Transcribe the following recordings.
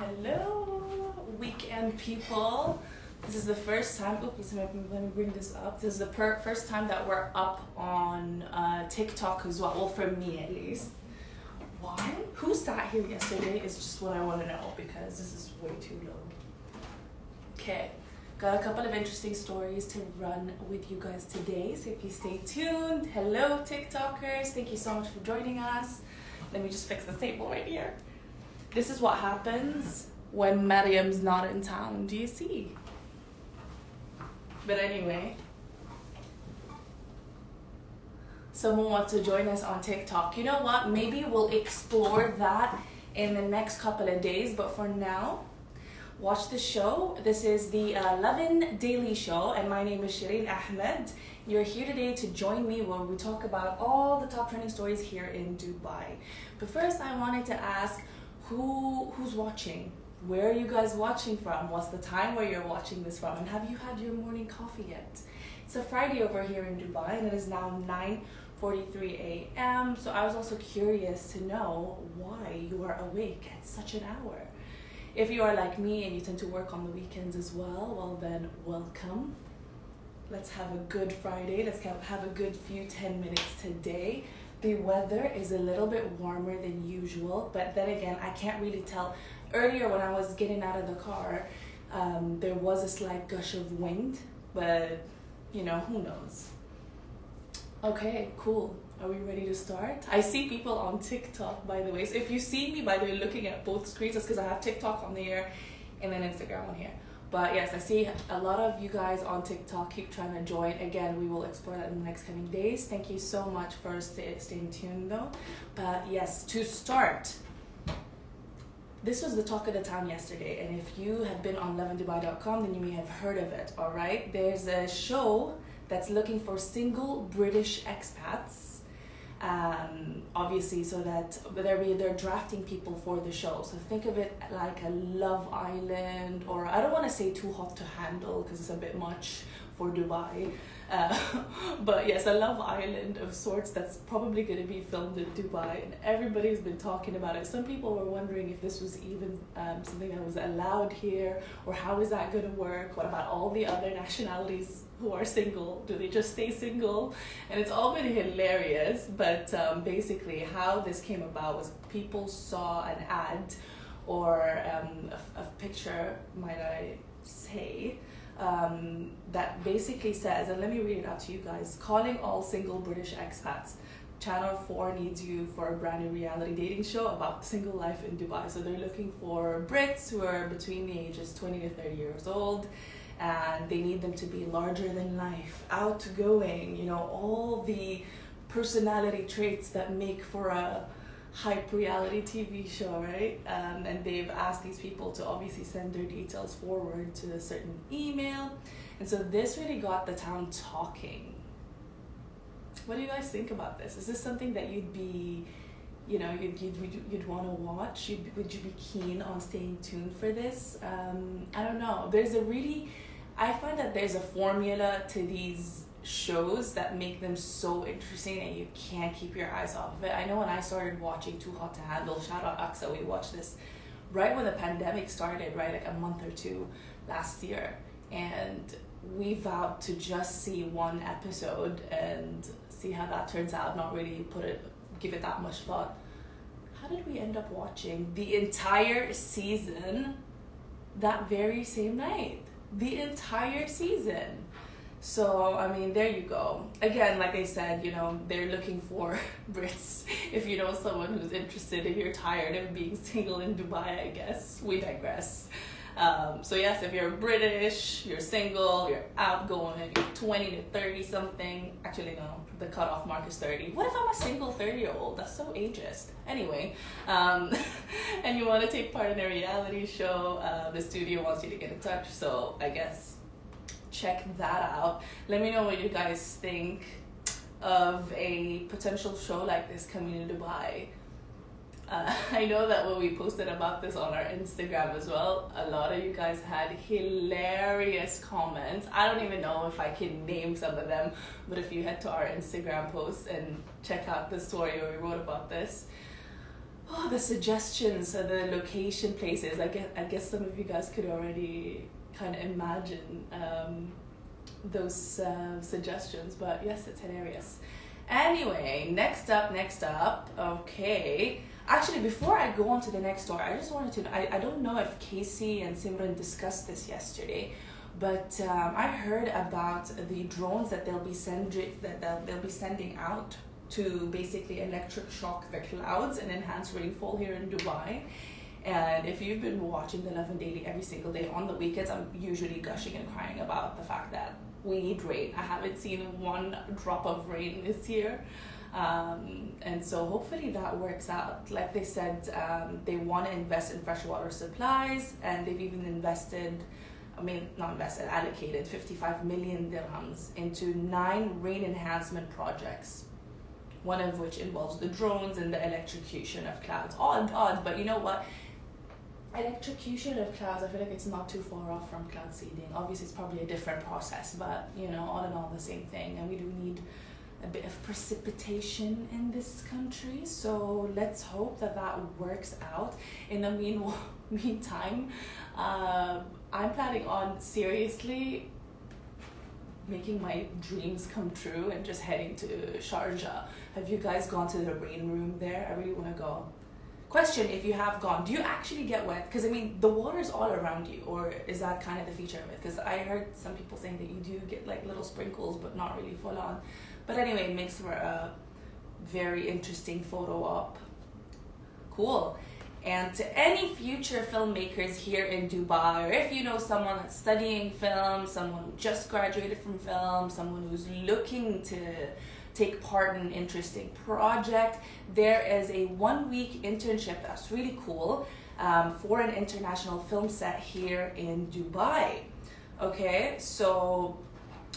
Hello, weekend people. This is the first time. Oops, let me, bring this up. This is the per- first time that we're up on uh, TikTok as well. Well, for me at least. Why? Who sat here yesterday is just what I want to know because this is way too low. Okay, got a couple of interesting stories to run with you guys today. So if you stay tuned, hello TikTokers. Thank you so much for joining us. Let me just fix the table right here. This is what happens when Mariam's not in town. Do you see? But anyway, someone wants to join us on TikTok. You know what? Maybe we'll explore that in the next couple of days. But for now, watch the show. This is the uh, Lovin Daily Show, and my name is Shireen Ahmed. You're here today to join me when we talk about all the top trending stories here in Dubai. But first, I wanted to ask who who's watching? Where are you guys watching from? What's the time where you're watching this from? And have you had your morning coffee yet? It's a Friday over here in Dubai, and it is now 9:43 a.m. So I was also curious to know why you are awake at such an hour. If you are like me and you tend to work on the weekends as well, well then welcome. Let's have a good Friday. Let's have a good few 10 minutes today. The weather is a little bit warmer than usual, but then again, I can't really tell. Earlier, when I was getting out of the car, um, there was a slight gush of wind, but you know, who knows? Okay, cool. Are we ready to start? I see people on TikTok, by the way. So if you see me, by the way, looking at both screens, that's because I have TikTok on the air and then Instagram on here. But yes, I see a lot of you guys on TikTok keep trying to join. Again, we will explore that in the next coming days. Thank you so much for stay, staying tuned though. But yes, to start, this was the talk of the town yesterday. And if you have been on lovindubai.com, then you may have heard of it, all right? There's a show that's looking for single British expats um, obviously so that they're they're drafting people for the show. So think of it like a love island or i don't want to say too hot to handle because it's a bit much for dubai. Uh, but yes a love island of sorts that's probably going to be filmed in dubai and everybody's been talking about it. Some people were wondering if this was even um, something that was allowed here or how is that going to work? What about all the other nationalities who are single do they just stay single? And it's all been hilarious but um, basically how this came about was people saw an ad or um, a, a, picture might i say um, that basically says and let me read it out to you guys calling all single british expats. Channel 4 needs you for a brand new reality dating show about single life in Dubai. So they're looking for Brits who are between the ages 20 to 30 years old and they need them to be larger than life, outgoing, you know, all the personality traits that make for a hype reality TV show, right? Um, and they've asked these people to obviously send their details forward to a certain email. And so this really got the town talking. What do you guys think about this? Is this something that you'd be, you know, you'd, you'd, you'd, want to watch? You'd, would you be keen on staying tuned for this? Um, I don't know. There's a really I find that there's a formula to these shows that make them so interesting and you can't keep your eyes off of it. I know when I started watching Too Hot to Handle, shout out Aksa, we watched this right when the pandemic started, right, like a month or two last year. And we vowed to just see one episode and see how that turns out, not really put it give it that much thought. How did we end up watching the entire season that very same night? The entire season. So, I mean, there you go. Again, like I said, you know, they're looking for Brits. If you know someone who's interested, if you're tired of being single in Dubai, I guess. We digress. Um, so, yes, if you're British, you're single, you're outgoing, you're 20 to 30 something. Actually, no, the cutoff mark is 30. What if I'm a single 30 year old? That's so ageist. Anyway, um, and you want to take part in a reality show, uh, the studio wants you to get in touch. So I guess check that out. Let me know what you guys think of a potential show like this coming to Dubai. Uh, I know that when we posted about this on our Instagram as well, a lot of you guys had hilarious comments. I don't even know if I can name some of them, but if you head to our Instagram post and check out the story where we wrote about this, oh, the suggestions, uh, the location places. I guess, I guess some of you guys could already kind of imagine um, those uh, suggestions, but yes, it's hilarious. Anyway, next up, next up, okay. Actually, before I go on to the next story, I just wanted to. I, I don't know if Casey and Simran discussed this yesterday, but um, I heard about the drones that they'll be sending that they'll, they'll be sending out to basically electric shock the clouds and enhance rainfall here in Dubai. And if you've been watching the Lovin Daily every single day on the weekends, I'm usually gushing and crying about the fact that we need rain. I haven't seen one drop of rain this year. Um, and so hopefully that works out. Like they said, um, they want to invest in freshwater supplies, and they've even invested, I mean, not invested, allocated 55 million dirhams into nine rain enhancement projects. One of which involves the drones and the electrocution of clouds. Odd, odd, but you know what? electrocution of clouds, I feel like it's not too far off from cloud seeding. Obviously, it's probably a different process, but you know, all in all, the same thing. And we do need a bit of precipitation in this country, so let's hope that that works out. In the meanwhile, meantime, uh, I'm planning on seriously making my dreams come true and just heading to Sharjah. Have you guys gone to the rain room there? I really want to go question if you have gone. Do you actually get wet? Because i mean the water is all around you or is that kind of the feature of it? Because i heard some people saying that you do get like little sprinkles but not really full on. But anyway it makes for a very interesting photo op. Cool. And to any future filmmakers here in Dubai, or if you know someone that's studying film, someone who just graduated from film, someone who's looking to take part in an interesting project. There is a one week internship that's really cool um, for an international film set here in Dubai. Okay, so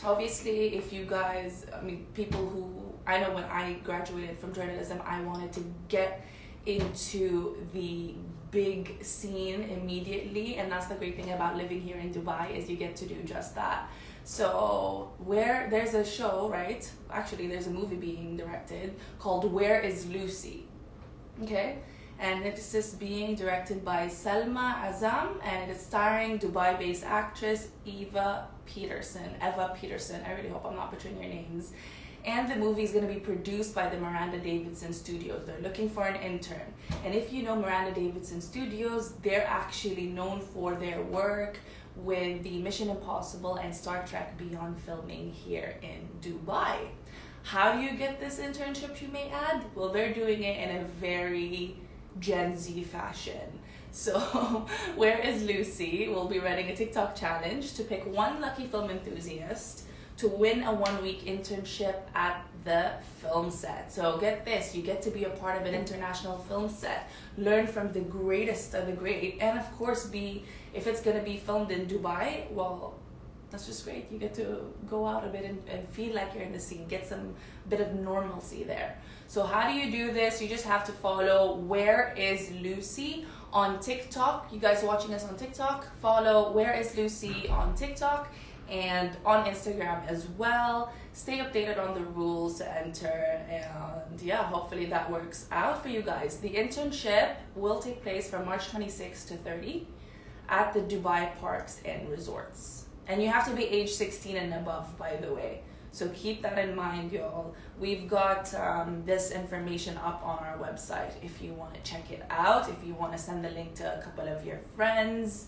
obviously, if you guys, I mean, people who I know when I graduated from journalism, I wanted to get into the big scene immediately and that's the great thing about living here in dubai is you get to do just that so where there's a show, right? Actually, there's a movie being directed called Where Is Lucy? Okay, and it's just being directed by Selma Azam, and it's starring Dubai-based actress Eva Peterson. Eva Peterson. I really hope I'm not butchering your names. And the movie is going to be produced by the Miranda Davidson Studios. They're looking for an intern. And if you know Miranda Davidson Studios, they're actually known for their work with the Mission Impossible and Star Trek Beyond filming here in Dubai. How do you get this internship, you may add? Well, they're doing it in a very Gen Z fashion. So, Where is Lucy? We'll be running a TikTok challenge to pick one lucky film enthusiast to win a one week internship at the film set. So get this, you get to be a part of an international film set, learn from the greatest of the great, and of course be if it's gonna be filmed in Dubai, well that's just great. You get to go out a bit and, and feel like you're in the scene, get some bit of normalcy there. So how do you do this? You just have to follow Where is Lucy on TikTok. You guys watching us on TikTok, follow Where is Lucy on TikTok and on Instagram as well. Stay updated on the rules to enter, and yeah, hopefully that works out for you guys. The internship will take place from March 26 to 30 at the Dubai Parks and Resorts. And you have to be age 16 and above, by the way. So keep that in mind, y'all. We've got um, this information up on our website if you want to check it out, if you want to send the link to a couple of your friends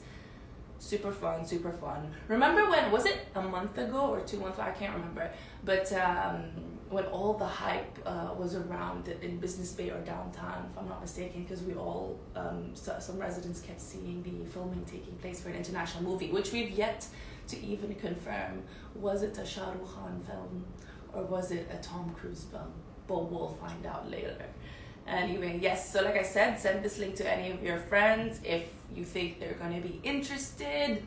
super fun, super fun. Remember when was it a month ago or two months ago? I can't remember. But um, when all the hype uh, was around in Business Bay or downtown, if I'm not mistaken, because we all um, so, some residents kept seeing the filming taking place for an international movie, which we've yet to even confirm. Was it a Shah Rukh Khan film or was it a Tom Cruise film? But we'll find out later. Anyway, yes, so like I said, send this link to any of your friends if you think they're going to be interested.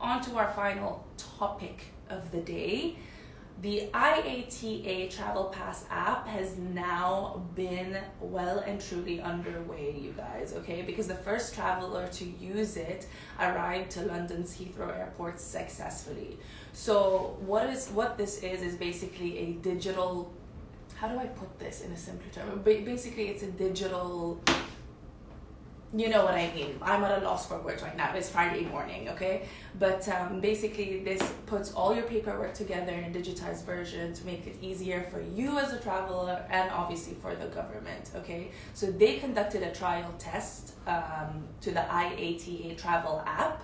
On to our final topic of the day. The IATA Travel Pass app has now been well and truly underway, you guys, okay? Because the first traveler to use it arrived to London's Heathrow Airport successfully. So, what is what this is is basically a digital how do I put this in a simpler term? Basically, it's a digital you know what I mean. I'm at a loss for words right now. It's Friday morning, okay? But um, basically, this puts all your paperwork together in a digitized version to make it easier for you as a traveler and obviously for the government, okay? So they conducted a trial test um, to the IATA travel app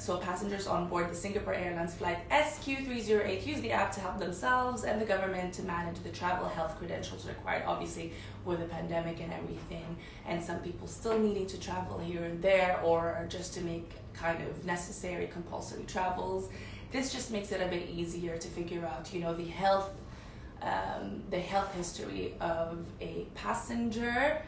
so passengers on board the Singapore Airlines flight SQ308 use the app to help themselves and the government to manage the travel health credentials required, obviously with the pandemic and everything, and some people still needing to travel here and there or just to make kind of necessary compulsory travels. This just makes it a bit easier to figure out, you know, the health, um, the health history of a passenger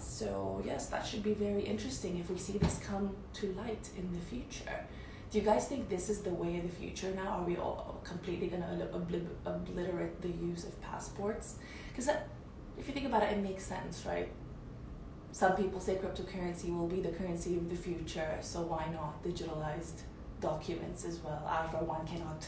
so, yes, that should be very interesting if we see this come to light in the future. Do you guys think this is the way of the future now? Are we all completely going to obli- obliterate the use of passports? Because if you think about it, it makes sense, right? Some people say cryptocurrency will be the currency of the future, so why not digitalized documents as well? I, for one, cannot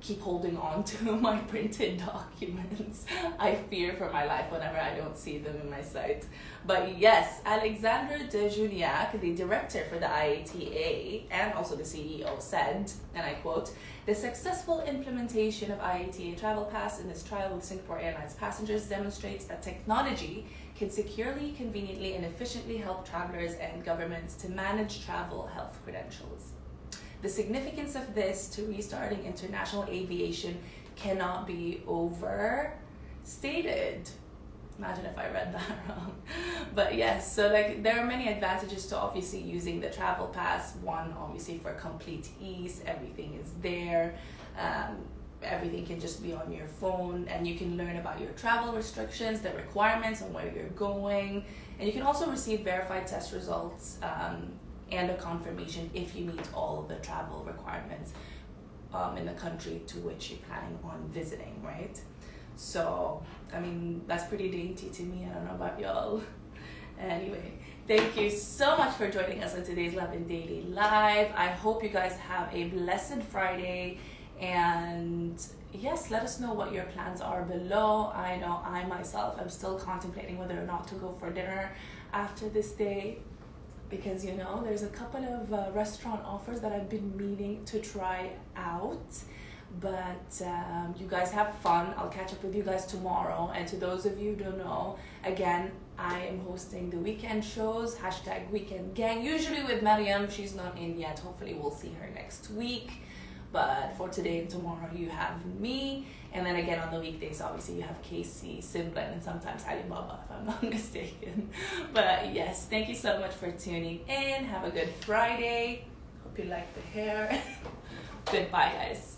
keep holding on to my printed documents. I fear for my life whenever I don't see them in my sight. But yes, Alexandre de Juniac, the director for the IATA and also the CEO, said, and I quote, the successful implementation of IATA Travel Pass in this trial with Singapore Airlines passengers demonstrates that technology can securely, conveniently, and efficiently help travelers and governments to manage travel health credentials. The significance of this to restarting international aviation cannot be overstated. Imagine if I read that wrong. But yes, so like there are many advantages to obviously using the travel pass. One, obviously for complete ease, everything is there. Um, everything can just be on your phone and you can learn about your travel restrictions the requirements and where you're going and you can also receive verified test results um, and a confirmation if you meet all of the travel requirements um, in the country to which you're planning on visiting, right? So, I mean, that's pretty dainty to me. I don't know about y'all. anyway, thank you so much for joining us on today's Lovin Daily Live. I hope you guys have a blessed Friday. And yes, let us know what your plans are below. I know I myself am still contemplating whether or not to go for dinner after this day because you know there's a couple of uh, restaurant offers that I've been meaning to try out. But um, you guys have fun. I'll catch up with you guys tomorrow. And to those of you who don't know, again, I am hosting the weekend shows, hashtag weekend gang, usually with Mariam. She's not in yet. Hopefully, we'll see her next week. But for today and tomorrow, you have me. And then again on the weekdays, obviously, you have Casey, Simblin, and sometimes Alibaba, if I'm not mistaken. But yes, thank you so much for tuning in. Have a good Friday. Hope you like the hair. Goodbye, guys.